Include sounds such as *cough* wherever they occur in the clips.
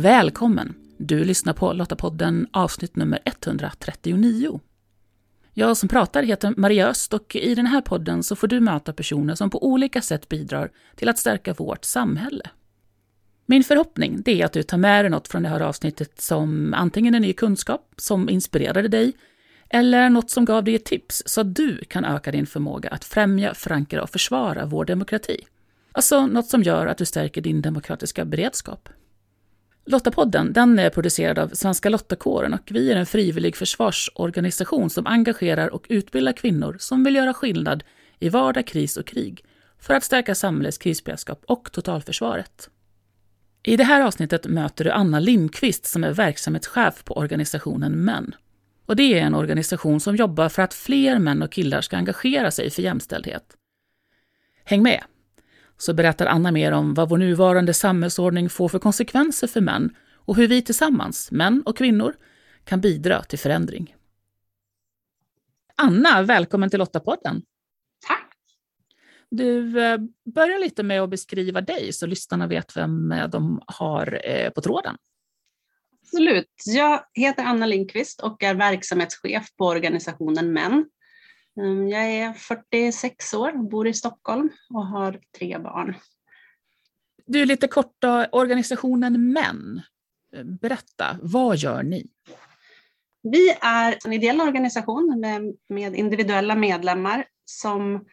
Välkommen! Du lyssnar på Lottapodden avsnitt nummer 139. Jag som pratar heter Maria Öst och i den här podden så får du möta personer som på olika sätt bidrar till att stärka vårt samhälle. Min förhoppning är att du tar med dig något från det här avsnittet som antingen en ny kunskap som inspirerade dig eller något som gav dig ett tips så att du kan öka din förmåga att främja, förankra och försvara vår demokrati. Alltså något som gör att du stärker din demokratiska beredskap. Lottapodden den är producerad av Svenska Lottakåren och vi är en frivillig försvarsorganisation som engagerar och utbildar kvinnor som vill göra skillnad i vardag, kris och krig för att stärka samhällets krisberedskap och totalförsvaret. I det här avsnittet möter du Anna Lindqvist som är verksamhetschef på organisationen Män. Och det är en organisation som jobbar för att fler män och killar ska engagera sig för jämställdhet. Häng med! Så berättar Anna mer om vad vår nuvarande samhällsordning får för konsekvenser för män och hur vi tillsammans, män och kvinnor, kan bidra till förändring. Anna, välkommen till Lottapodden. Tack! Du, eh, börjar lite med att beskriva dig så lyssnarna vet vem de har eh, på tråden. Absolut. Jag heter Anna Lindqvist och är verksamhetschef på organisationen Män. Ehm, jag är 46 år, bor i Stockholm och har tre barn. Du, lite kort då, organisationen Män. Berätta, vad gör ni? Vi är en ideell organisation med, med individuella medlemmar som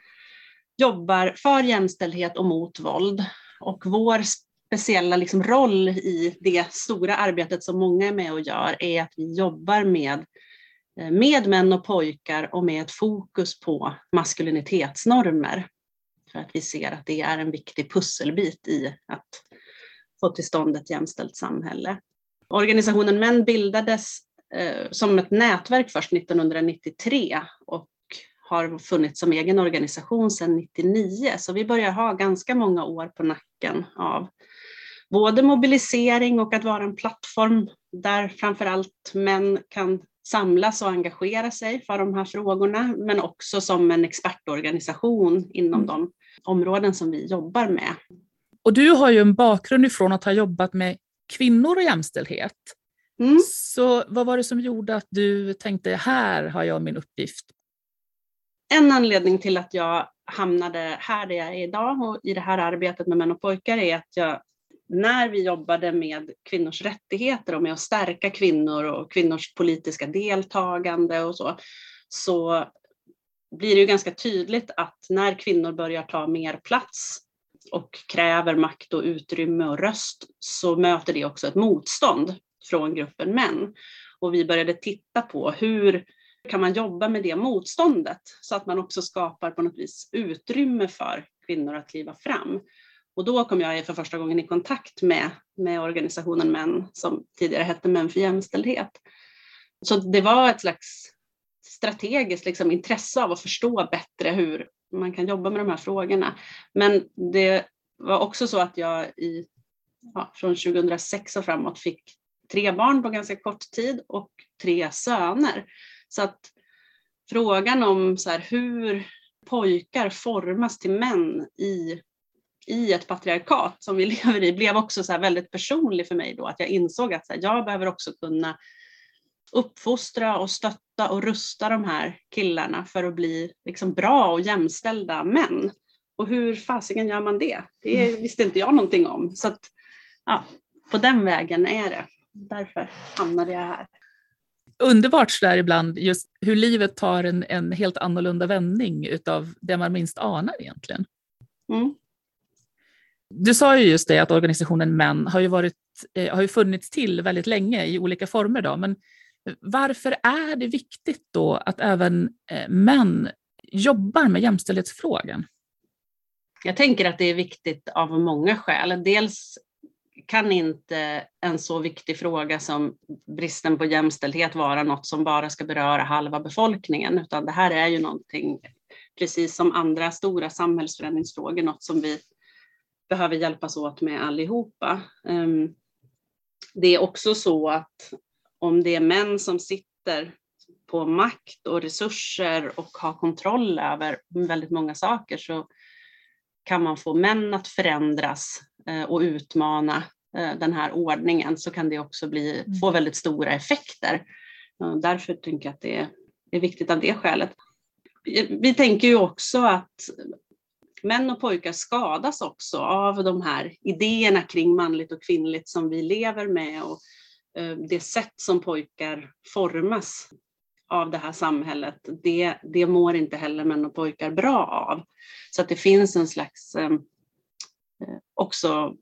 jobbar för jämställdhet och mot våld. Och vår speciella liksom roll i det stora arbetet som många är med och gör är att vi jobbar med, Eh, med män och pojkar och med ett fokus på maskulinitetsnormer. För att vi ser att det är en viktig pusselbit i att få till stånd ett jämställt samhälle. Organisationen Män bildades eh, som ett nätverk först 1993 och har funnits som egen organisation sedan 1999, så vi börjar ha ganska många år på nacken av både mobilisering och att vara en plattform där framförallt män kan samlas och engagera sig för de här frågorna, men också som en expertorganisation inom mm. de områden som vi jobbar med. Och du har ju en bakgrund ifrån att ha jobbat med kvinnor och jämställdhet. Mm. Så vad var det som gjorde att du tänkte, här har jag min uppgift? En anledning till att jag hamnade här där jag är idag och i det här arbetet med män och pojkar är att jag när vi jobbade med kvinnors rättigheter och med att stärka kvinnor och kvinnors politiska deltagande och så, så blir det ju ganska tydligt att när kvinnor börjar ta mer plats och kräver makt och utrymme och röst så möter det också ett motstånd från gruppen män. Och vi började titta på hur kan man jobba med det motståndet så att man också skapar på något vis utrymme för kvinnor att kliva fram. Och då kom jag för första gången i kontakt med, med organisationen Män som tidigare hette Män för jämställdhet. Så det var ett slags strategiskt liksom, intresse av att förstå bättre hur man kan jobba med de här frågorna. Men det var också så att jag i, ja, från 2006 och framåt fick tre barn på ganska kort tid och tre söner. Så att frågan om så här, hur pojkar formas till män i i ett patriarkat som vi *laughs* lever i blev också så väldigt personlig för mig då, att jag insåg att här, jag behöver också kunna uppfostra och stötta och rusta de här killarna för att bli liksom bra och jämställda män. Och hur fasiken gör man det? Det mm. visste inte jag någonting om. Så att, ja, på den vägen är det. Därför hamnade jag här. Underbart sådär ibland, just hur livet tar en, en helt annorlunda vändning utav det man minst anar egentligen. Mm. Du sa ju just det att organisationen Män har ju, varit, eh, har ju funnits till väldigt länge i olika former. Då, men varför är det viktigt då att även eh, män jobbar med jämställdhetsfrågan? Jag tänker att det är viktigt av många skäl. Dels kan inte en så viktig fråga som bristen på jämställdhet vara något som bara ska beröra halva befolkningen, utan det här är ju någonting, precis som andra stora samhällsförändringsfrågor, något som vi behöver hjälpas åt med allihopa. Ehm, det är också så att om det är män som sitter på makt och resurser och har kontroll över väldigt många saker så kan man få män att förändras eh, och utmana eh, den här ordningen så kan det också bli, Mm. få väldigt stora effekter. Därför tänker jag att det är viktigt av det skälet. Vi tänker ju också att män och pojkar skadas också av de här idéerna kring manligt och kvinnligt som vi lever med och eh, det sätt som pojkar formas av det här samhället, det, det mår inte heller män och pojkar bra av. Så att det finns en slags eh, eh, också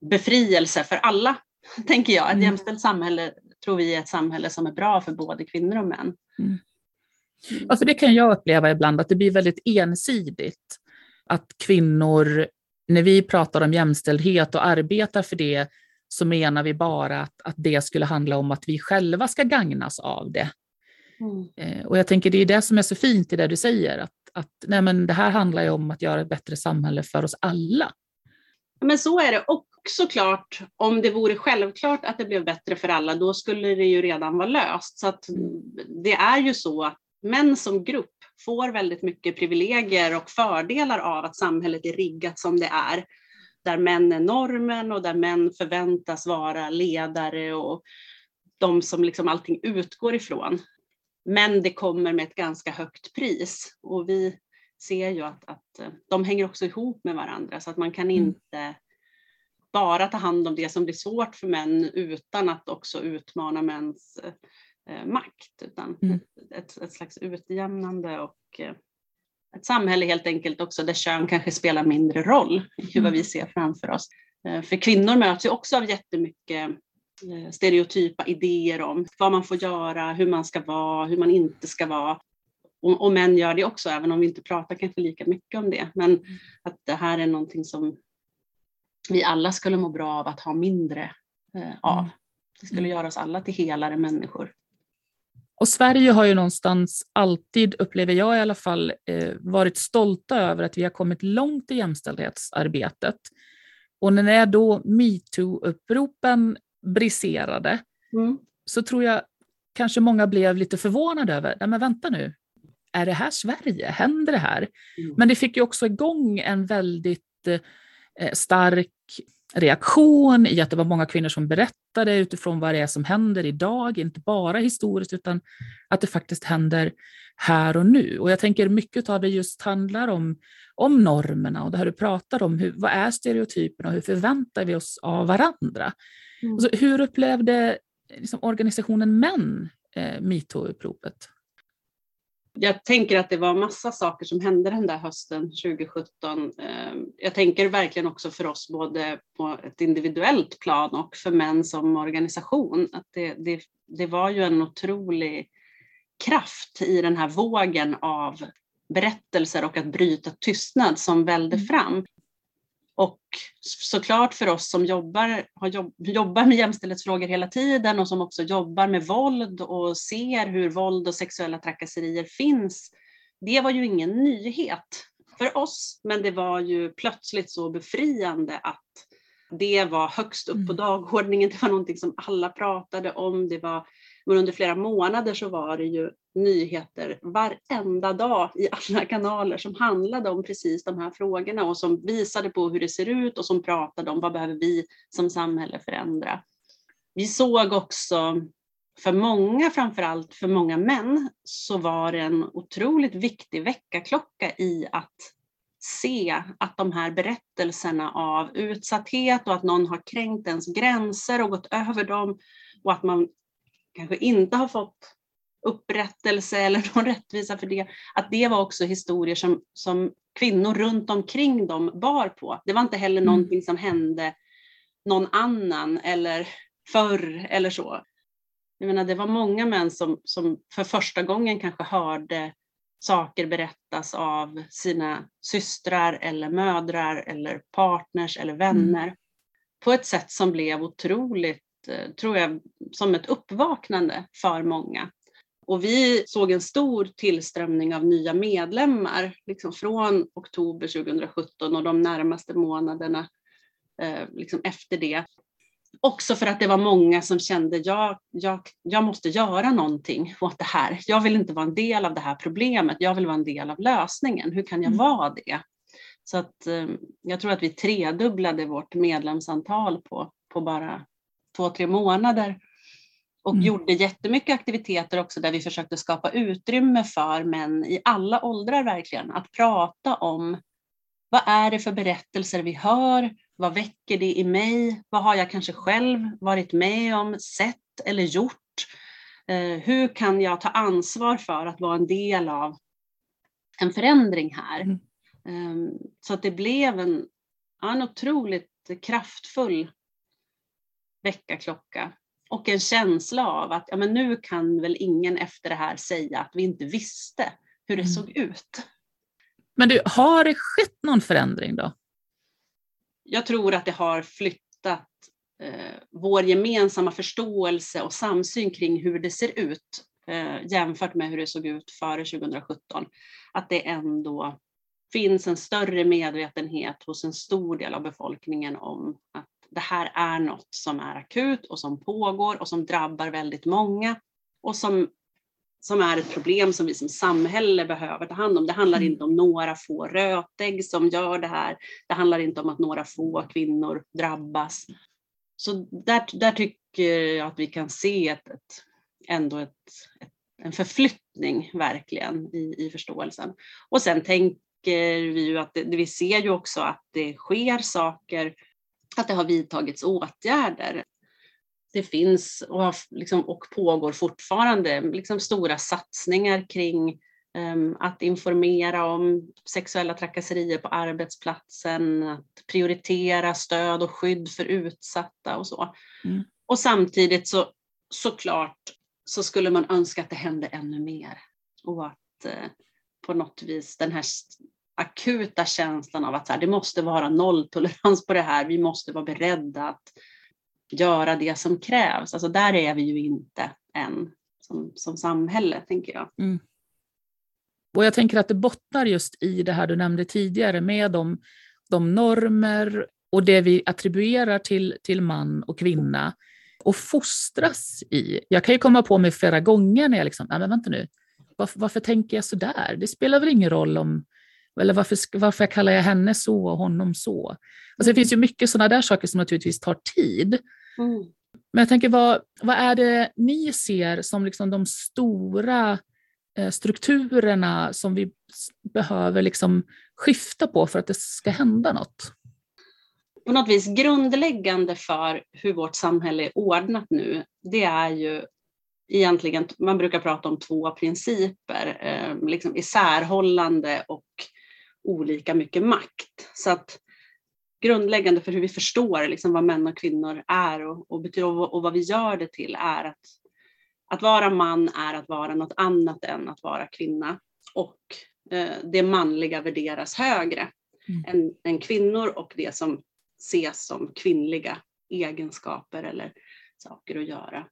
befrielse för alla, *laughs* tänker jag. Ett Mm. jämställt samhälle tror vi är ett samhälle som är bra för både kvinnor och män. Ja, för det kan jag uppleva ibland, att det blir väldigt ensidigt. Att kvinnor, när vi pratar om jämställdhet och arbetar för det, så menar vi bara att, att det skulle handla om att vi själva ska gagnas av det. Eh, Och jag tänker det är det som är så fint i det du säger, att, att nej men det här handlar ju om att göra ett bättre samhälle för oss alla. Men så är det. Och såklart, om det vore självklart att det blev bättre för alla, då skulle det ju redan vara löst. Så att det är ju så att män som grupp får väldigt mycket privilegier och fördelar av att samhället är riggat som det är. Där män är normen och där män förväntas vara ledare och de som liksom allting utgår ifrån. Men det kommer med ett ganska högt pris och vi ser ju att, att eh, de hänger också ihop med varandra så att man kan Mm. inte bara ta hand om det som blir svårt för män utan att också utmana mäns eh, makt, utan Mm. ett, ett, slags utjämnande och eh, ett samhälle helt enkelt också där kön kanske spelar mindre roll i vad Mm. vi ser framför oss. Eh, för kvinnor möts ju också av jättemycket eh, stereotypa idéer om vad man får göra, hur man ska vara, hur man inte ska vara. Och, och män gör det också, även om vi inte pratar kanske lika mycket om det. Men att det här är någonting som vi alla skulle må bra av att ha mindre eh, av. Mm. Det skulle göra oss alla till helare människor. Och Sverige har ju någonstans alltid, upplever jag i alla fall, eh, varit stolta över att vi har kommit långt i jämställdhetsarbetet. Och när då metoo-uppropen briserade Mm. så tror jag kanske många blev lite förvånade över, nej men vänta nu, är det här Sverige? Händer det här? Mm. Men det fick ju också igång en väldigt eh, stark reaktion i att det var många kvinnor som berättade utifrån vad det är som händer idag, inte bara historiskt utan att det faktiskt händer här och nu. Och jag tänker mycket av det just handlar om, om normerna och det här du pratar om, hur, vad är stereotyperna och hur förväntar vi oss av varandra? Mm. Alltså, hur upplevde liksom, organisationen Män eh, metoo-uppropet? Jag tänker att det var massa saker som hände den där hösten 2017. Eh, Jag tänker verkligen också för oss både på ett individuellt plan och för män som organisation. Att det, det, det var ju en otrolig kraft i den här vågen av berättelser och att bryta tystnad som välde Mm. fram. Och såklart för oss som jobbar, har jobb, jobbar med jämställdhetsfrågor hela tiden och som också jobbar med våld och ser hur våld och sexuella trakasserier finns. Det var ju ingen nyhet för oss, men det var ju plötsligt så befriande att det var högst upp på Mm. dagordningen. Det var någonting som alla pratade om. Det var, men under flera månader så var det ju nyheter varenda dag i alla kanaler som handlade om precis de här frågorna och som visade på hur det ser ut och som pratade om vad behöver vi som samhälle förändra. Vi såg också, för många, framförallt för många män, så var det en otroligt viktig väckarklocka i att se att de här berättelserna av utsatthet och att någon har kränkt ens gränser och gått över dem och att man kanske inte har fått upprättelse eller *laughs* någon rättvisa för det, att det var också historier som, som kvinnor runt omkring dem bar på. Det var inte heller Mm. någonting som hände någon annan eller förr eller så. Jag menar, det var många män som, som för första gången kanske hörde saker berättas av sina systrar eller mödrar eller partners eller vänner på ett sätt som blev otroligt, tror jag, som ett uppvaknande för många. Och vi såg en stor tillströmning av nya medlemmar liksom från oktober 2017 och de närmaste månaderna eh, liksom efter det. Också för att det var många som kände jag, jag, jag måste göra någonting åt det här. Jag vill inte vara en del av det här problemet. Jag vill vara en del av lösningen. Hur kan jag Mm. vara det? Så att, eh, jag tror att vi tredubblade vårt medlemsantal på på bara två, tre månader. Och mm. gjorde jättemycket aktiviteter också där vi försökte skapa utrymme för män i alla åldrar verkligen att prata om vad är det för berättelser vi hör? Vad väcker det i mig? Vad har jag kanske själv varit med om, sett eller gjort? Eh, hur kan jag ta ansvar för att vara en del av en förändring här? Mm. Ehm, så att det blev en, en otroligt kraftfull väckarklocka och en känsla av att ja, men nu kan väl ingen efter det här säga att vi inte visste hur det mm. såg ut. Men du, har det skett någon förändring då? Jag tror att det har flyttat eh, vår gemensamma förståelse och samsyn kring hur det ser ut eh, jämfört med hur det såg ut före 2017. Att det ändå finns en större medvetenhet hos en stor del av befolkningen om att det här är något som är akut och som pågår och som drabbar väldigt många och som, som är ett problem som vi som samhälle behöver ta hand om. Det handlar mm. inte om några få rötägg som gör det här. Det handlar inte om att några få kvinnor drabbas. Så där, där tycker jag att vi kan se ett, ett, ändå ett, ett, en förflyttning verkligen i, i förståelsen. Och sen tänker vi ju att det, vi ser ju också att det sker saker att det har vidtagits åtgärder. Det finns och, har, liksom, och pågår fortfarande liksom, stora satsningar kring um, att informera om sexuella trakasserier på arbetsplatsen, att prioritera stöd och skydd för utsatta och så. Mm. Och samtidigt så såklart så skulle man önska att det hände ännu mer och att eh, på något vis den här akuta känslan av att så här, det måste vara nolltolerans på det här. Vi måste vara beredda att göra det som krävs. Alltså där är vi ju inte än som, som samhälle, tänker jag. Mm. Och jag tänker att det bottnar just i det här du nämnde tidigare med de, de normer och det vi attribuerar till, till man och kvinna och fostras i. Jag kan ju komma på mig flera gånger när jag liksom, nej men vänta nu, varför, varför tänker jag så där? Det spelar väl ingen roll om eller varför, varför kallar jag henne så och honom så? Alltså det finns ju mycket sådana där saker som naturligtvis tar tid. Mm. Men jag tänker, vad, vad är det ni ser som liksom de stora eh, strukturerna som vi behöver liksom skifta på för att det ska hända något? På något vis grundläggande för hur vårt samhälle är ordnat nu, det är ju egentligen, man brukar prata om två principer, eh, liksom isärhållande och olika mycket makt. Så att grundläggande för hur vi förstår liksom vad män och kvinnor är och, och betyder och, och vad vi gör det till är att att vara man är att vara något annat än att vara kvinna och eh, det manliga värderas högre mm. än, än kvinnor och det som ses som kvinnliga egenskaper eller saker att göra.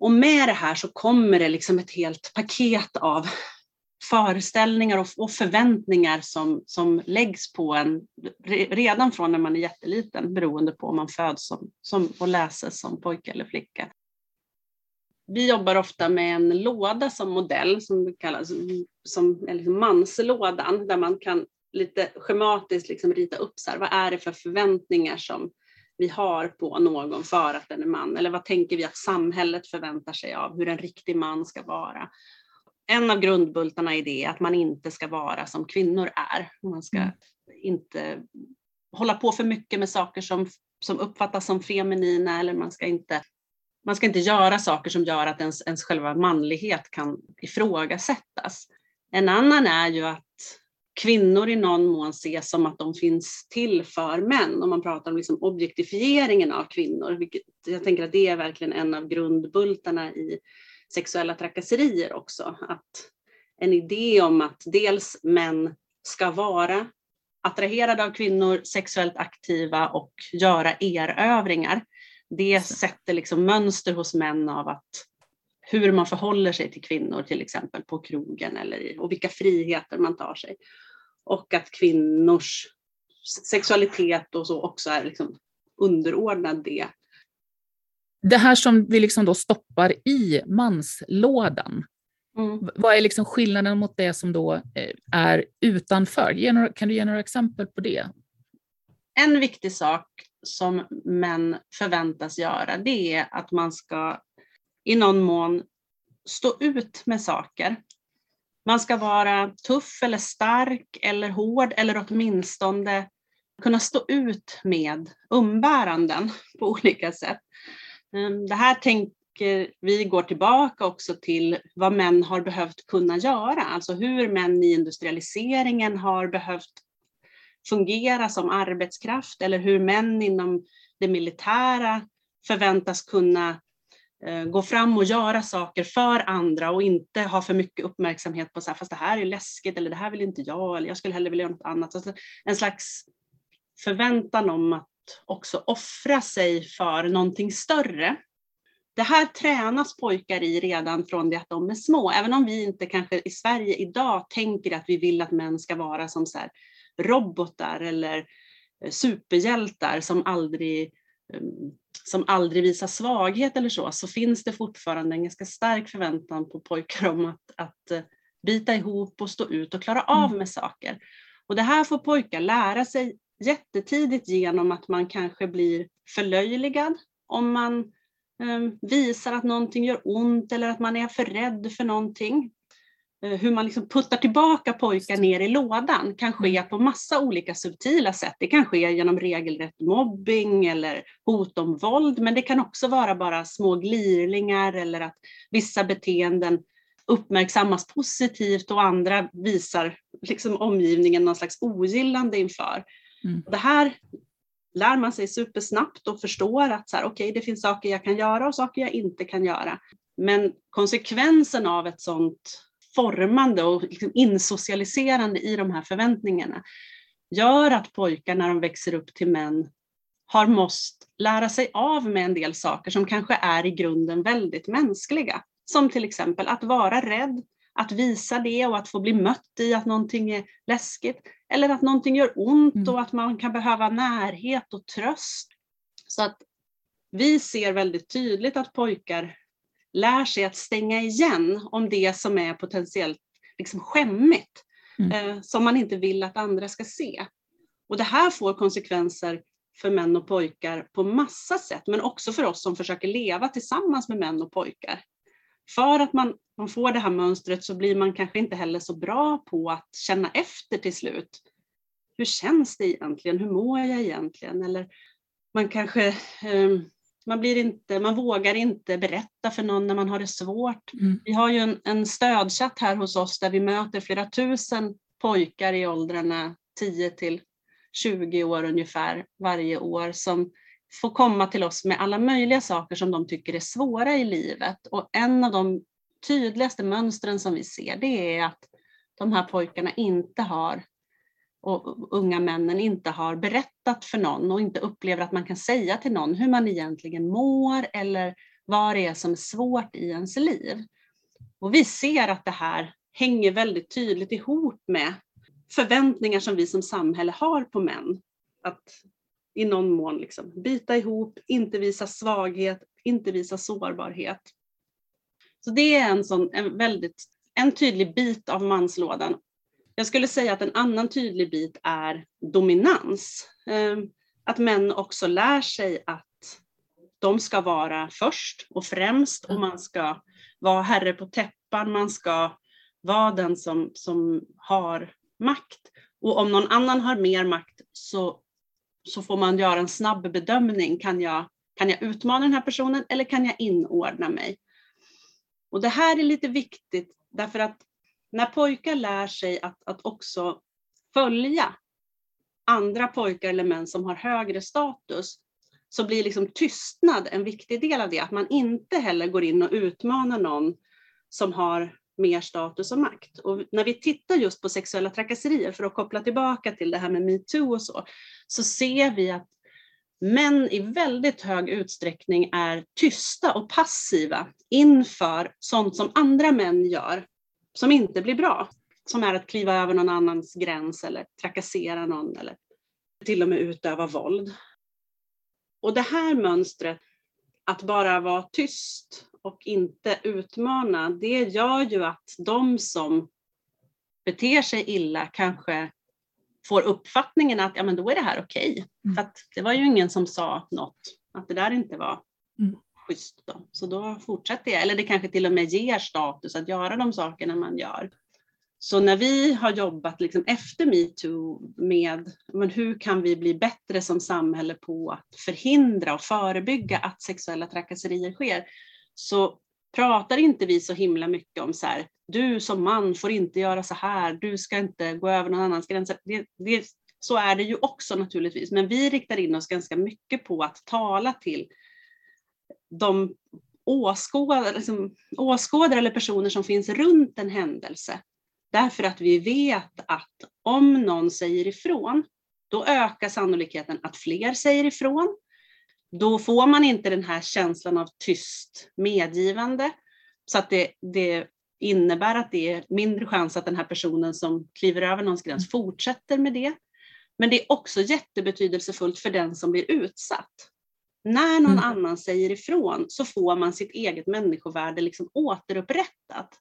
Och med det här så kommer det liksom ett helt paket av föreställningar och, och förväntningar som, som läggs på en redan från när man är jätteliten beroende på om man föds som, som, och läses som pojke eller flicka. Vi jobbar ofta med en låda som modell som kallas som liksom manslådan där man kan lite schematiskt liksom rita upp så här, vad är det för förväntningar som vi har på någon för att den är man? Eller vad tänker vi att samhället förväntar sig av hur en riktig man ska vara? En av grundbultarna i det är att man inte ska vara som kvinnor är. Man ska mm. inte hålla på för mycket med saker som, som uppfattas som feminina eller man ska inte man ska inte göra saker som gör att ens, ens själva manlighet kan ifrågasättas. En annan är ju att kvinnor i någon mån ses som att de finns till för män. Om man pratar om liksom objektifieringen av kvinnor, vilket jag tänker att det är verkligen en av grundbultarna i sexuella trakasserier också. Att en idé om att dels män ska vara attraherade av kvinnor, sexuellt aktiva och göra erövringar. Det sätter liksom mönster hos män av att hur man förhåller sig till kvinnor till exempel på krogen eller och vilka friheter man tar sig. Och att kvinnors sexualitet och så också är liksom underordnad det det här som vi liksom då stoppar i manslådan, mm. vad är liksom skillnaden mot det som då eh, är utanför? Några, kan du ge några exempel på det? En viktig sak som män förväntas göra, det är att man ska i någon mån stå ut med saker. Man ska vara tuff eller stark eller hård eller åtminstone kunna stå ut med umbäranden på olika sätt. Ehm, det här tänker vi går tillbaka också till vad män har behövt kunna göra, alltså hur män i industrialiseringen har behövt fungera som arbetskraft eller hur män inom det militära förväntas kunna eh, gå fram och göra saker för andra och inte ha för mycket uppmärksamhet på så här, fast det här är läskigt eller det här vill inte jag eller jag skulle hellre vilja göra något annat. Alltså en slags förväntan om att också offra sig för någonting större. Det här tränas pojkar i redan från det att de är små, även om vi inte kanske i Sverige idag tänker att vi vill att män ska vara som så robotar eller eh, superhjältar som aldrig, ehm, som aldrig visar svaghet eller så, så finns det fortfarande en ganska stark förväntan på pojkar om att, att eh, bita ihop och stå ut och klara av mm. med saker. Och det här får pojkar lära sig jättetidigt genom att man kanske blir förlöjligad om man eh, visar att någonting gör ont eller att man är för rädd för någonting. Eh, hur man liksom puttar tillbaka pojkar ner i lådan kan ske mm. på massa olika subtila sätt. Det kan ske genom regelrätt mobbing eller hot om våld, men det kan också vara bara små glirlingar eller att vissa beteenden uppmärksammas positivt och andra visar liksom omgivningen någon slags ogillande inför. Mm. Det här lär man sig supersnabbt och förstår att så här, okay, det finns saker jag kan göra och saker jag inte kan göra. Men konsekvensen av ett sådant formande och liksom insocialiserande i de här förväntningarna gör att pojkar när de växer upp till män har måste lära sig av med en del saker som kanske är i grunden väldigt mänskliga. Som till exempel att vara rädd, att visa det och att få bli mött i att någonting är läskigt. Eller att någonting gör ont mm. och att man kan behöva närhet och tröst. Så att vi ser väldigt tydligt att pojkar lär sig att stänga igen om det som är potentiellt liksom skämmigt, mm. eh, som man inte vill att andra ska se. Och det här får konsekvenser för män och pojkar på massa sätt, men också för oss som försöker leva tillsammans med män och pojkar. För att man, man får det här mönstret så blir man kanske inte heller så bra på att känna efter till slut. Hur känns det egentligen? Hur mår jag egentligen? Eller man kanske eh, man, blir inte, man vågar inte berätta för någon när man har det svårt. Mm. Vi har ju en, en stödchatt här hos oss där vi möter flera tusen pojkar i åldrarna 10 till 20 år ungefär varje år som får komma till oss med alla möjliga saker som de tycker är svåra i livet. Och en av de tydligaste mönstren som vi ser det är att de här pojkarna inte har och unga männen inte har berättat för någon och inte upplever att man kan säga till någon hur man egentligen mår eller vad det är som är svårt i ens liv. Och vi ser att det här hänger väldigt tydligt ihop med förväntningar som vi som samhälle har på män. Att i någon mån liksom bita ihop, inte visa svaghet, inte visa sårbarhet. Så det är en, sån, en väldigt en tydlig bit av manslådan jag skulle säga att en annan tydlig bit är dominans. Ehm, att män också lär sig att de ska vara först och främst och man ska vara herre på täppan, man ska vara den som, som har makt. Och om någon annan har mer makt så, så får man göra en snabb bedömning. Kan jag, kan jag utmana den här personen eller kan jag inordna mig? Och det här är lite viktigt därför att när pojkar lär sig att, att också följa andra pojkar eller män som har högre status så blir liksom tystnad en viktig del av det. Att man inte heller går in och utmanar någon som har mer status och makt. Och när vi tittar just på sexuella trakasserier, för att koppla tillbaka till det här med metoo och så, så ser vi att män i väldigt hög utsträckning är tysta och passiva inför sånt som andra män gör som inte blir bra. Som är att kliva över någon annans gräns eller trakassera någon eller till och med utöva våld. Och det här mönstret, att bara vara tyst och inte utmana, det gör ju att de som beter sig illa kanske får uppfattningen att ja, men då är det här okej. Okay. Mm. För att det var ju ingen som sa något, att det där inte var mm. schysst. Då. Så då fortsätter jag, eller det kanske till och med ger status att göra de sakerna man gör. Så när vi har jobbat liksom efter metoo med men hur kan vi bli bättre som samhälle på att förhindra och förebygga att sexuella trakasserier sker, så pratar inte vi så himla mycket om så här, du som man får inte göra så här, du ska inte gå över någon annans gränser. Det, det, så är det ju också naturligtvis, men vi riktar in oss ganska mycket på att tala till de åskådare, liksom, åskådare eller personer som finns runt en händelse. Därför att vi vet att om någon säger ifrån, då ökar sannolikheten att fler säger ifrån då får man inte den här känslan av tyst medgivande. Så att det, det innebär att det är mindre chans att den här personen som kliver över någons gräns fortsätter med det. Men det är också jättebetydelsefullt för den som blir utsatt. När någon mm. annan säger ifrån så får man sitt eget människovärde liksom återupprättat.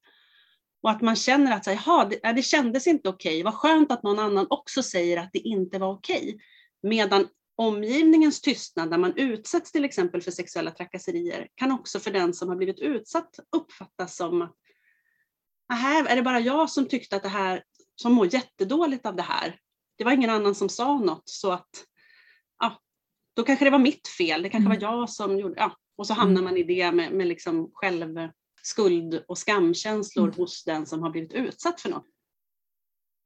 Och att man känner att Jaha, det, det kändes inte okej, okay. vad skönt att någon annan också säger att det inte var okej. Okay. Medan omgivningens tystnad när man utsätts till exempel för sexuella trakasserier kan också för den som har blivit utsatt uppfattas som att här är det bara jag som tyckte att det här, som mår jättedåligt av det här. Det var ingen annan som sa något så att ja, då kanske det var mitt fel, det kanske mm. var jag som gjorde, ja, och så hamnar mm. man i det med, med liksom självskuld och skamkänslor mm. hos den som har blivit utsatt för något.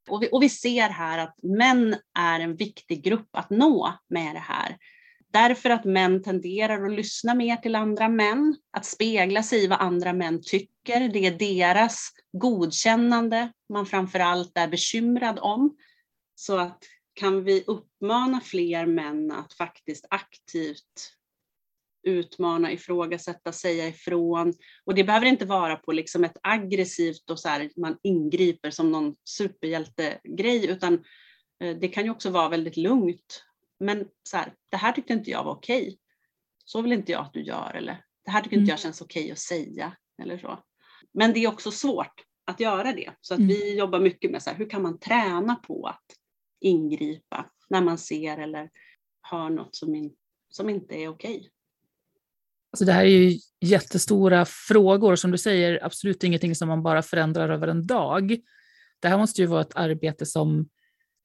Och vi, och vi ser här att män är en viktig grupp att nå med det här. Därför att män tenderar att lyssna mer till andra män, att spegla sig i vad andra män tycker. Det är deras godkännande man framför allt är bekymrad om. Så att kan vi uppmana fler män att faktiskt aktivt utmana, ifrågasätta, säga ifrån. Och det behöver inte vara på liksom ett aggressivt och så här, man ingriper som någon superhjältegrej, utan eh, det kan ju också vara väldigt lugnt. Men så här, det här tyckte inte jag var okej. Så vill inte jag att du gör, eller det här tycker mm. inte jag känns okej att säga, eller så. Men det är också svårt att göra det, så att mm. vi jobbar mycket med så här, hur kan man träna på att ingripa när man ser eller hör något som, in, som inte är okej. Alltså det här är ju jättestora frågor, som du säger, absolut ingenting som man bara förändrar över en dag. Det här måste ju vara ett arbete som,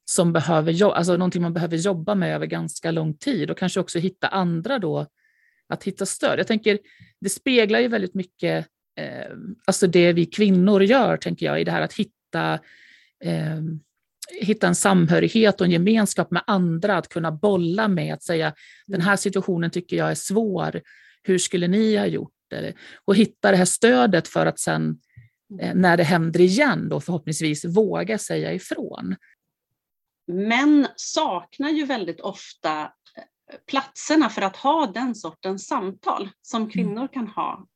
som behöver, alltså någonting man behöver jobba med över ganska lång tid och kanske också hitta andra då, att hitta stöd. Jag tänker, det speglar ju väldigt mycket eh, alltså det vi kvinnor gör, tänker jag, i det här att hitta eh, hitta en samhörighet och en gemenskap med andra, att kunna bolla med, att säga den här situationen tycker jag är svår, hur skulle ni ha gjort? Och hitta det här stödet för att sen eh, när det händer igen då förhoppningsvis våga säga ifrån. Män saknar ju väldigt ofta eh, platserna för att ha den sortens samtal som mm. kvinnor kan ha.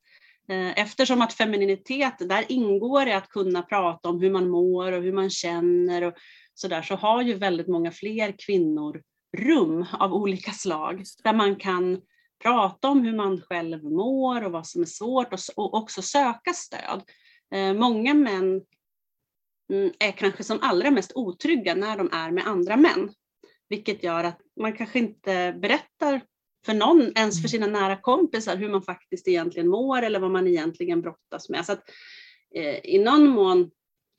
Eh, eftersom att femininitet, där ingår det att kunna prata om hur man mår och hur man känner och sådär, så har ju väldigt många fler kvinnor rum av olika slag där man kan prata om hur man själv mår och vad som är svårt och, också söka stöd. Eh, många män mm, är kanske som allra mest otrygga när de är med andra män, vilket gör att man kanske inte berättar för någon, ens för sina nära kompisar, hur man faktiskt egentligen mår eller vad man egentligen brottas med. Så att, eh, I någon mån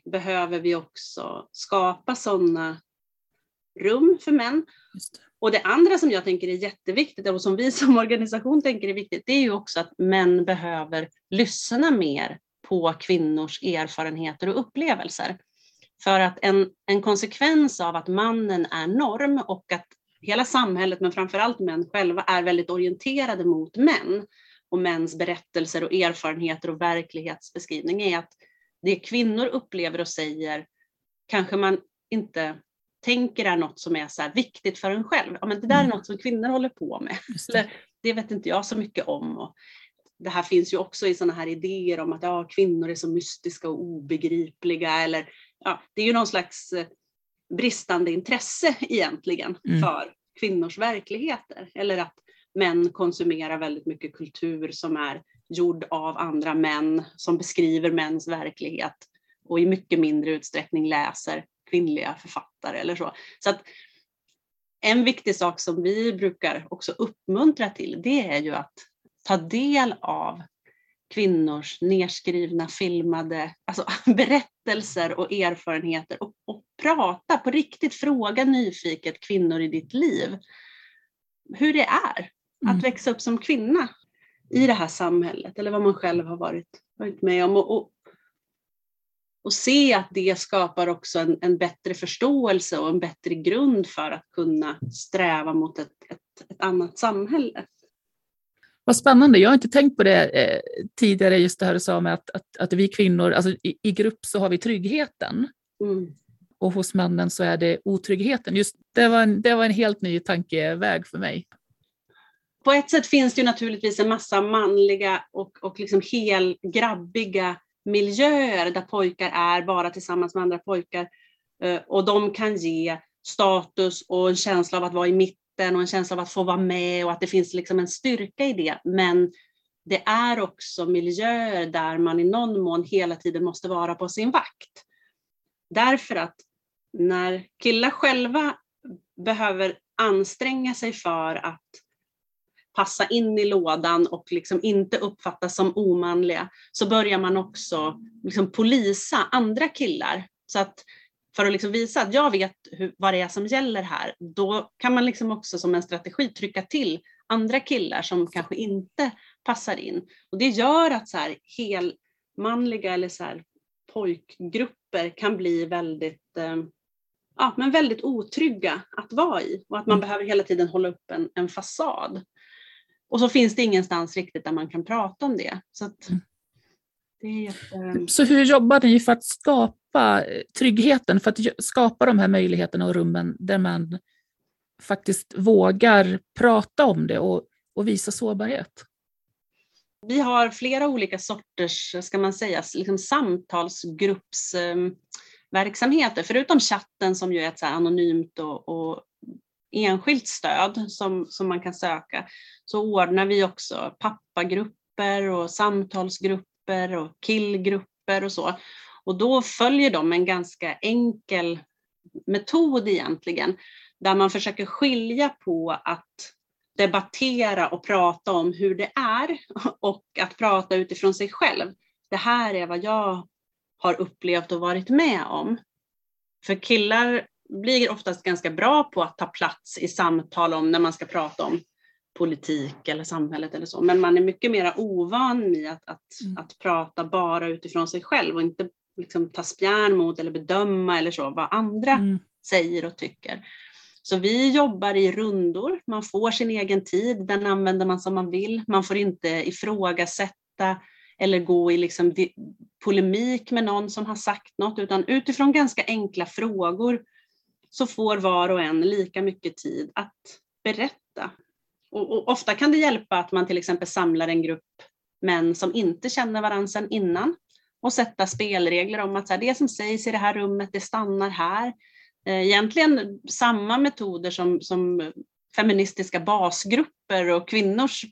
behöver vi också skapa sådana rum för män. Och det andra som jag tänker är jätteviktigt och som vi *laughs* som organisation tänker är viktigt, det är ju också att män behöver lyssna mer på kvinnors erfarenheter och upplevelser. För att en, en konsekvens av att mannen är norm och att hela samhället, men framförallt män själva, är väldigt orienterade mot män och mäns berättelser och erfarenheter och verklighetsbeskrivning är att det kvinnor upplever och säger kanske man inte tänker är något som är så viktigt för en själv. Ja, men det där är mm. något som kvinnor håller på med. Det. Eller, det vet inte jag så mycket om. Och det här finns ju också i sådana här idéer om att ja, kvinnor är så mystiska och obegripliga. Eller, ja, det är ju någon slags eh, bristande intresse egentligen mm. för kvinnors verkligheter. Eller att män konsumerar väldigt mycket kultur som är gjord av andra män, som beskriver mäns verklighet och i mycket mindre utsträckning läser kvinnliga författare eller så. så att en viktig sak som vi brukar också uppmuntra till, det är ju att ta del av kvinnors nerskrivna, filmade alltså *laughs* berättelser och erfarenheter och, och prata på riktigt, fråga nyfiket kvinnor i ditt liv hur det är att mm. växa upp som kvinna i det här samhället eller vad man själv har varit, varit med om. Och, och, och se att det skapar också en, en, bättre förståelse och en bättre grund för att kunna sträva mot ett, ett, ett annat samhälle. Vad spännande, jag har inte tänkt på det eh, tidigare, just det här du sa med att, att, att vi kvinnor, alltså i, i grupp så har vi tryggheten. Mm. Och hos männen så är det otryggheten. Just det var en, det var en helt ny tankeväg för mig. På ett sätt finns det ju naturligtvis en massa manliga och, och liksom helgrabbiga miljöer där pojkar är bara tillsammans med andra pojkar. Eh, och de kan ge status och en känsla av att vara i mitten och en känsla av att få vara med och att det finns liksom en styrka i det. Men det är också miljöer där man i någon mån hela tiden måste vara på sin vakt. Därför att när killar själva behöver anstränga sig för att passa in i lådan och liksom inte uppfattas som omanliga, så börjar man också liksom polisa andra killar. Så att för att liksom visa att jag vet hur, vad det är som gäller här, då kan man liksom också som en strategi trycka till andra killar som kanske inte passar in. Och det gör att så här, helmanliga eller så här, pojkgrupper kan bli väldigt, eh, ja, men väldigt otrygga att vara i och att man mm. behöver hela tiden hålla upp en, en fasad. Och så finns det ingenstans riktigt där man kan prata om det. Så, att, mm. det är jätte... så hur jobbar ni för att skapa eh, tryggheten, för att skapa de här möjligheterna och rummen där man faktiskt vågar prata om det och, och visa sårbarhet? Vi har flera olika sorters, ska man säga, liksom samtalsgruppsverksamheter. Förutom chatten som ju är ett så anonymt och, och enskilt stöd som, som man kan söka så ordnar vi också pappagrupper och samtalsgrupper och killgrupper och så. Och då följer de en ganska enkel metod egentligen där man försöker skilja på att debattera och prata om hur det är och att prata utifrån sig själv. Det här är vad jag har upplevt och varit med om. För killar blir oftast ganska bra på att ta plats i samtal om när man ska prata om politik eller samhället eller så. Men man är mycket mer ovan i att, att, mm. att prata bara utifrån sig själv och inte liksom ta spjärn mot eller bedöma eller så vad andra mm. säger och tycker. Så vi jobbar i rundor, man får sin egen tid, den använder man som man vill. Man får inte ifrågasätta eller gå i liksom polemik med någon som har sagt något, utan utifrån ganska enkla frågor så får var och en lika mycket tid att berätta. Och, och, ofta kan det hjälpa att man till exempel samlar en grupp män som inte känner varandra sedan innan och sätta spelregler om att så här, det som sägs i det här rummet, det stannar här. Eh, egentligen samma metoder som, som feministiska basgrupper och kvinnors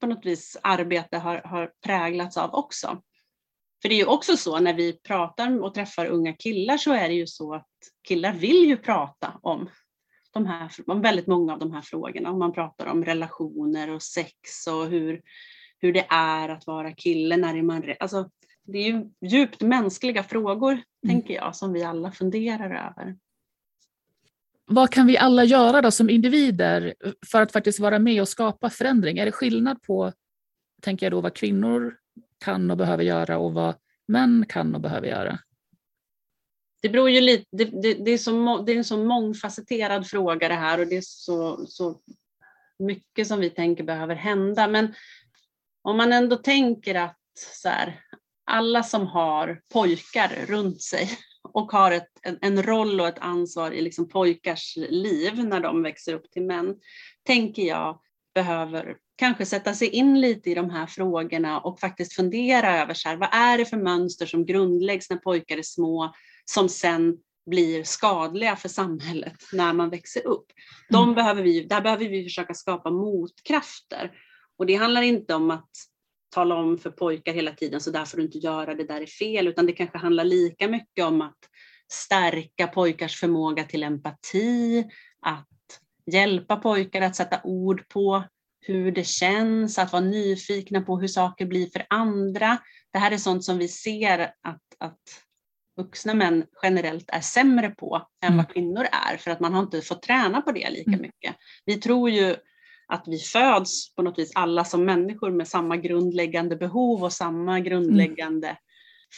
på något vis arbete har, har präglats av också. För det är ju också så när vi pratar och träffar unga killar så är det ju så att killar vill ju prata om, de här, om väldigt många av de här frågorna. Om man pratar om relationer och sex och hur, hur det är att vara kille. När är man, alltså, det är ju djupt mänskliga frågor, mm. tänker jag, som vi alla funderar över. Vad kan vi alla göra då som individer för att faktiskt vara med och skapa förändring? Är det skillnad på, tänker jag då, vad kvinnor kan och behöver göra och vad män kan och behöver göra? Det beror ju lite, det, det, det, är så, det är en så mångfacetterad fråga det här och det är så, så mycket som vi tänker behöver hända. Men om man ändå tänker att så här, alla som har pojkar runt sig och har ett, en, en roll och ett ansvar i liksom pojkars liv när de växer upp till män, tänker jag behöver kanske sätta sig in lite i de här frågorna och faktiskt fundera över så här, vad är det för mönster som grundläggs när pojkar är små som sen blir skadliga för samhället när man växer upp. De mm. behöver vi, där behöver vi försöka skapa motkrafter. Och det handlar inte om att tala om för pojkar hela tiden så där får du inte göra, det där är fel, utan det kanske handlar lika mycket om att stärka pojkars förmåga till empati, att hjälpa pojkar att sätta ord på hur det känns, att vara nyfikna på hur saker blir för andra. Det här är sånt som vi ser att, att vuxna män generellt är sämre på än vad mm. kvinnor är, för att man har inte fått träna på det lika mm. mycket. Vi tror ju att vi föds på något vis alla som människor med samma grundläggande behov och samma grundläggande mm.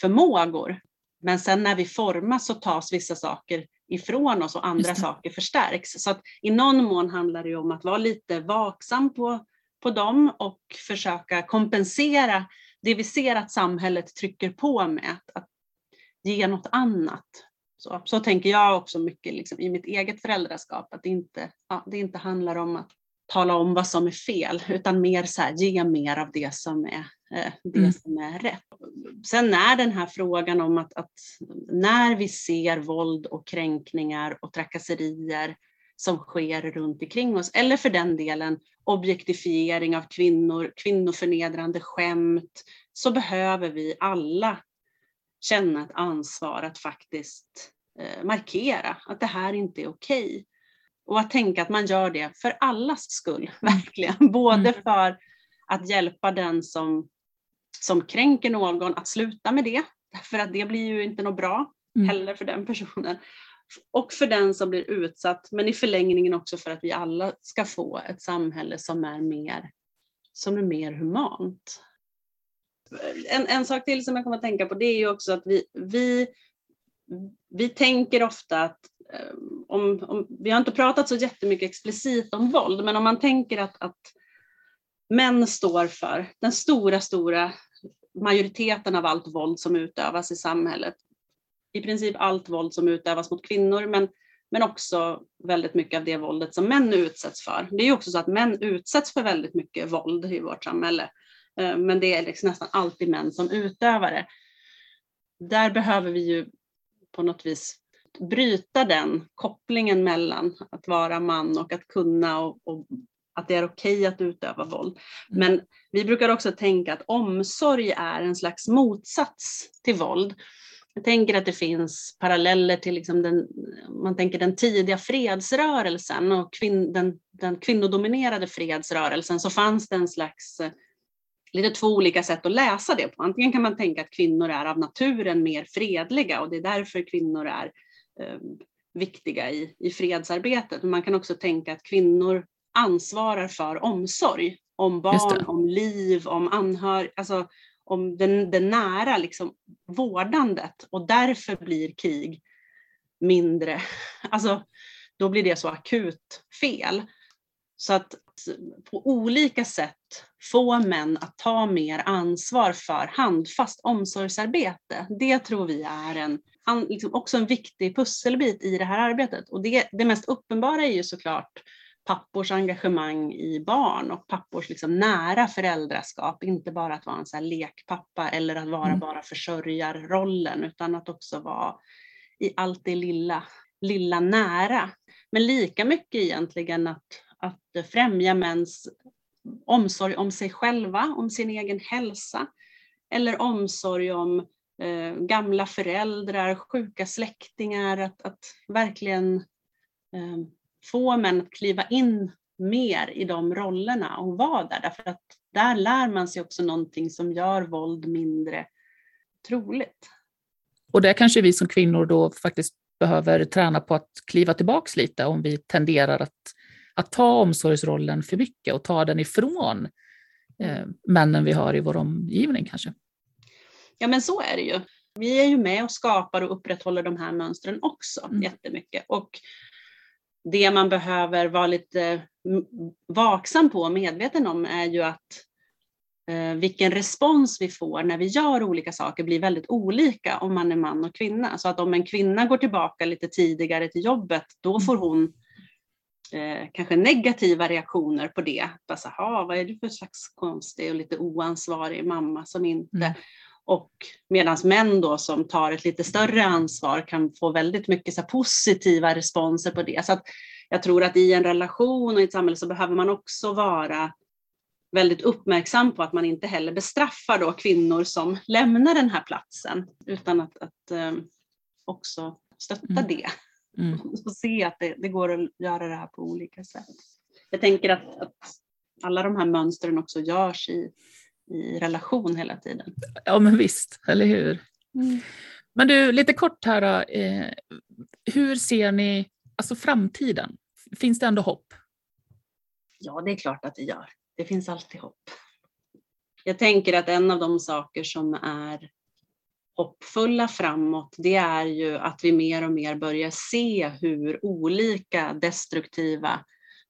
förmågor. Men sen när vi formas så tas vissa saker ifrån oss och andra saker förstärks. Så att i någon mån handlar det om att vara lite vaksam på, på dem och försöka kompensera det vi ser att samhället trycker på med, att ge något annat. Så, så tänker jag också mycket liksom, i mitt eget föräldraskap, att det inte, ja, det inte handlar om att tala om vad som är fel, utan mer så här, ge mer av det som är, det mm. som är rätt. Sen är den här frågan om att, att, när vi ser våld och kränkningar och trakasserier som sker runt omkring oss, eller för den delen objektifiering av kvinnor, kvinnoförnedrande skämt, så behöver vi alla känna ett ansvar att faktiskt eh, markera att det här inte är okej. Okay. Och att tänka att man gör det för allas skull, *laughs* verkligen. Både mm. för att hjälpa den som, som kränker någon att sluta med det, för att det blir ju inte något bra mm. heller för den personen. Och för den som blir utsatt, men i förlängningen också för att vi alla ska få ett samhälle som är mer, som är mer humant. En, en sak till som jag kommer att tänka på det är ju också att vi, vi, vi tänker ofta att Eh, om, om, vi har inte pratat så jättemycket explicit om våld, men om man tänker att, att män står för den stora, stora majoriteten av allt våld som utövas i samhället. I princip allt våld som utövas mot kvinnor, men, men också väldigt mycket av det våldet som män utsätts för. Det är ju också så att män utsätts för väldigt mycket våld i vårt samhälle, eh, men det är liksom nästan alltid män som utövar det. Där behöver vi ju på något vis bryta den kopplingen mellan att vara man och att kunna och, och att det är okej att utöva våld. Mm. Men vi brukar också tänka att omsorg är en slags motsats till våld. Jag tänker att det finns paralleller till liksom den, man tänker den tidiga fredsrörelsen och kvin, den, den kvinnodominerade fredsrörelsen så fanns det en slags lite två olika sätt att läsa det på. Antingen kan man tänka att kvinnor är av naturen mer fredliga och det är därför kvinnor är eh, viktiga i, i fredsarbetet. Men man kan också tänka att kvinnor ansvarar för omsorg om barn, om liv, om anhöriga, alltså om det, det nära liksom, vårdandet och därför blir krig mindre, *laughs* alltså då blir det så akut fel. Så att på olika sätt få män att ta mer ansvar för handfast omsorgsarbete, det tror vi är en, liksom också en viktig pusselbit i det här arbetet. Och det, det mest uppenbara är ju såklart pappors engagemang i barn och pappors liksom nära föräldraskap, inte bara att vara en så lekpappa eller att vara mm. bara försörjarrollen, utan att också vara i allt det lilla, lilla nära. Men lika mycket egentligen att, att främja mäns omsorg om sig själva, om sin egen hälsa, eller omsorg om eh, gamla föräldrar, sjuka släktingar, att, att verkligen eh, få män att kliva in mer i de rollerna och vara där, därför att där lär man sig också någonting som gör våld mindre troligt. Och där kanske vi som kvinnor då faktiskt behöver träna på att kliva tillbaks lite om vi tenderar att, att ta omsorgsrollen för mycket och ta den ifrån eh, männen vi har i vår omgivning kanske. Ja men så är det ju. Vi är ju med och skapar och upprätthåller de här mönstren också mm. jättemycket. Och det man behöver vara lite vaksam på och medveten om är ju att eh, vilken respons vi får när vi gör olika saker blir väldigt olika om man är man och kvinna. Så att om en kvinna går tillbaka lite tidigare till jobbet, då mm. får hon eh, kanske negativa reaktioner på det. Bara vad är du för slags konstig och lite oansvarig mamma som inte mm. Och medan män då som tar ett lite större ansvar kan få väldigt mycket så positiva responser på det. Så att jag tror att i en relation och i ett samhälle så behöver man också vara väldigt uppmärksam på att man inte heller bestraffar då kvinnor som lämnar den här platsen utan att, att eh, också stötta Mm. det Mm. *laughs* och se att det, det går att göra det här på olika sätt. Jag tänker att, att alla de här mönstren också görs i, i relation hela tiden. Ja, men visst, eller hur? Men du, lite kort här då. Eh, hur ser ni alltså framtiden? Finns det ändå hopp? Ja, det är klart att det gör. Det finns alltid hopp. Jag tänker att en av de saker som är hoppfulla framåt, det är ju att vi mer och mer börjar se hur olika destruktiva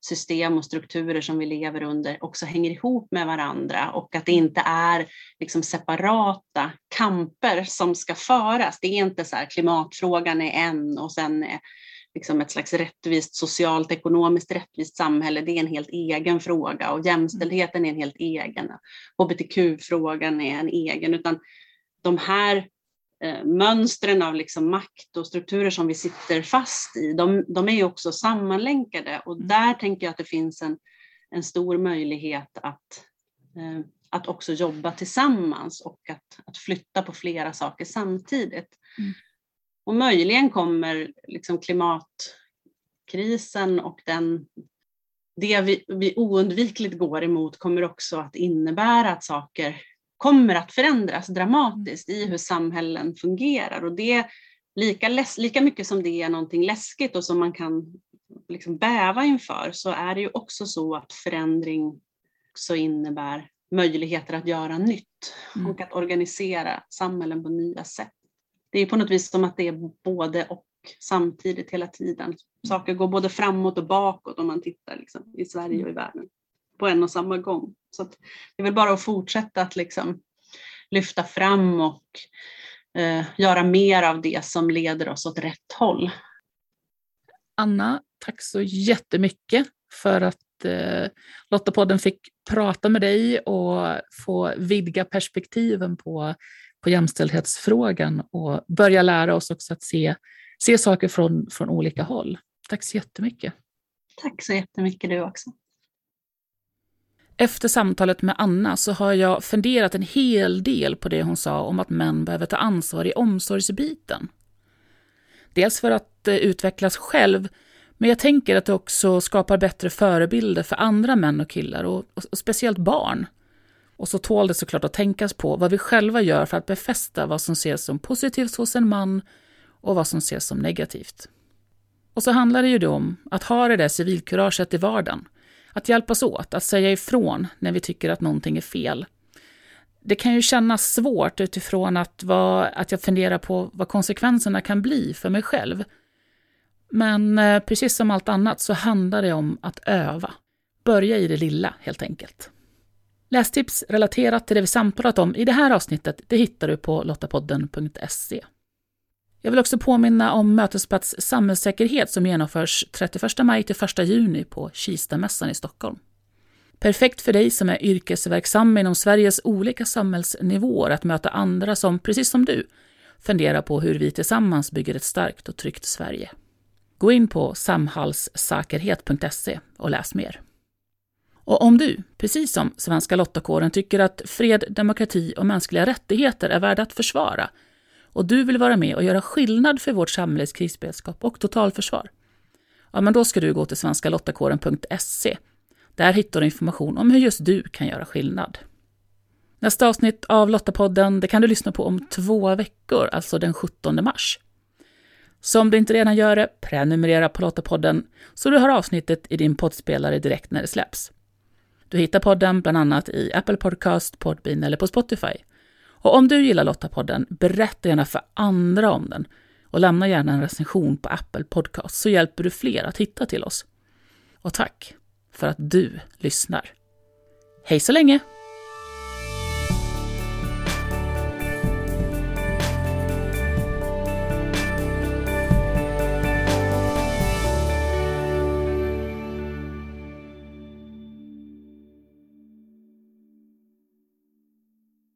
system och strukturer som vi lever under också hänger ihop med varandra och att det inte är liksom separata kamper som ska föras. Det är inte så här klimatfrågan är en och sen är liksom ett slags rättvist, socialt, ekonomiskt rättvist samhälle, det är en helt egen fråga och jämställdheten är en helt egen. HBTQ-frågan är en egen, utan de här mönstren av liksom makt och strukturer som vi sitter fast i, de, de är ju också sammanlänkade och där tänker jag att det finns en, en stor möjlighet att, eh, att också jobba tillsammans och att, att flytta på flera saker samtidigt. Mm. Och möjligen kommer liksom klimatkrisen och den, det vi, vi oundvikligt går emot kommer också att innebära att saker kommer att förändras dramatiskt i hur samhällen fungerar. Och det lika, läs, lika mycket som det är någonting läskigt och som man kan liksom bäva inför så är det ju också så att förändring också innebär möjligheter att göra nytt Mm. och att organisera samhällen på nya sätt. Det är på något vis som att det är både och samtidigt hela tiden. Saker går både framåt och bakåt om man tittar liksom, i Sverige och i världen på en och samma gång. Så det är väl bara att fortsätta att liksom lyfta fram och eh, göra mer av det som leder oss åt rätt håll. Anna, tack så jättemycket för att eh, Lottapodden fick prata med dig och få vidga perspektiven på, på jämställdhetsfrågan och börja lära oss också att se, se saker från, från olika håll. Tack så jättemycket. Tack så jättemycket du också. Efter samtalet med Anna så har jag funderat en hel del på det hon sa om att män behöver ta ansvar i omsorgsbiten. Dels för att eh, utvecklas själv, men jag tänker att det också skapar bättre förebilder för andra män och killar och, och, och speciellt barn. Och så tål det såklart att tänkas på vad vi själva gör för att befästa vad som ses som positivt hos en man och vad som ses som negativt. Och så handlar det ju då om att ha det där civilkuraget i vardagen. Att hjälpas åt, att säga ifrån när vi tycker att någonting är fel. Det kan ju kännas svårt utifrån att, vad, att jag funderar på vad konsekvenserna kan bli för mig själv. Men eh, precis som allt annat så handlar det om att öva. Börja i det lilla, helt enkelt. Lästips relaterat till det vi samtalat om i det här avsnittet det hittar du på lottapodden.se. Jag vill också påminna om Mötesplats samhällssäkerhet som genomförs 31 maj till 1 juni på Kistamässan i Stockholm. Perfekt för dig som är yrkesverksam inom Sveriges olika samhällsnivåer att möta andra som, precis som du, funderar på hur vi tillsammans bygger ett starkt och tryggt Sverige. Gå in på samhallssäkerhet.se och läs mer. Och om du, precis som Svenska Lottakåren, tycker att fred, demokrati och mänskliga rättigheter är värda att försvara och du vill vara med och göra skillnad för vårt samhälles krisberedskap och totalförsvar, ja, men då ska du gå till svenskalottakåren.se. Där hittar du information om hur just du kan göra skillnad. Nästa avsnitt av Lottapodden det kan du lyssna på om två veckor, alltså den 17 mars. Så om du inte redan gör det, prenumerera på Lottapodden så du har avsnittet i din poddspelare direkt när det släpps. Du hittar podden bland annat i Apple Podcast, Podbean eller på Spotify. Och om du gillar Lottapodden, berätta gärna för andra om den och lämna gärna en recension på Apple Podcast så hjälper du fler att hitta till oss. Och tack för att du lyssnar. Hej så länge!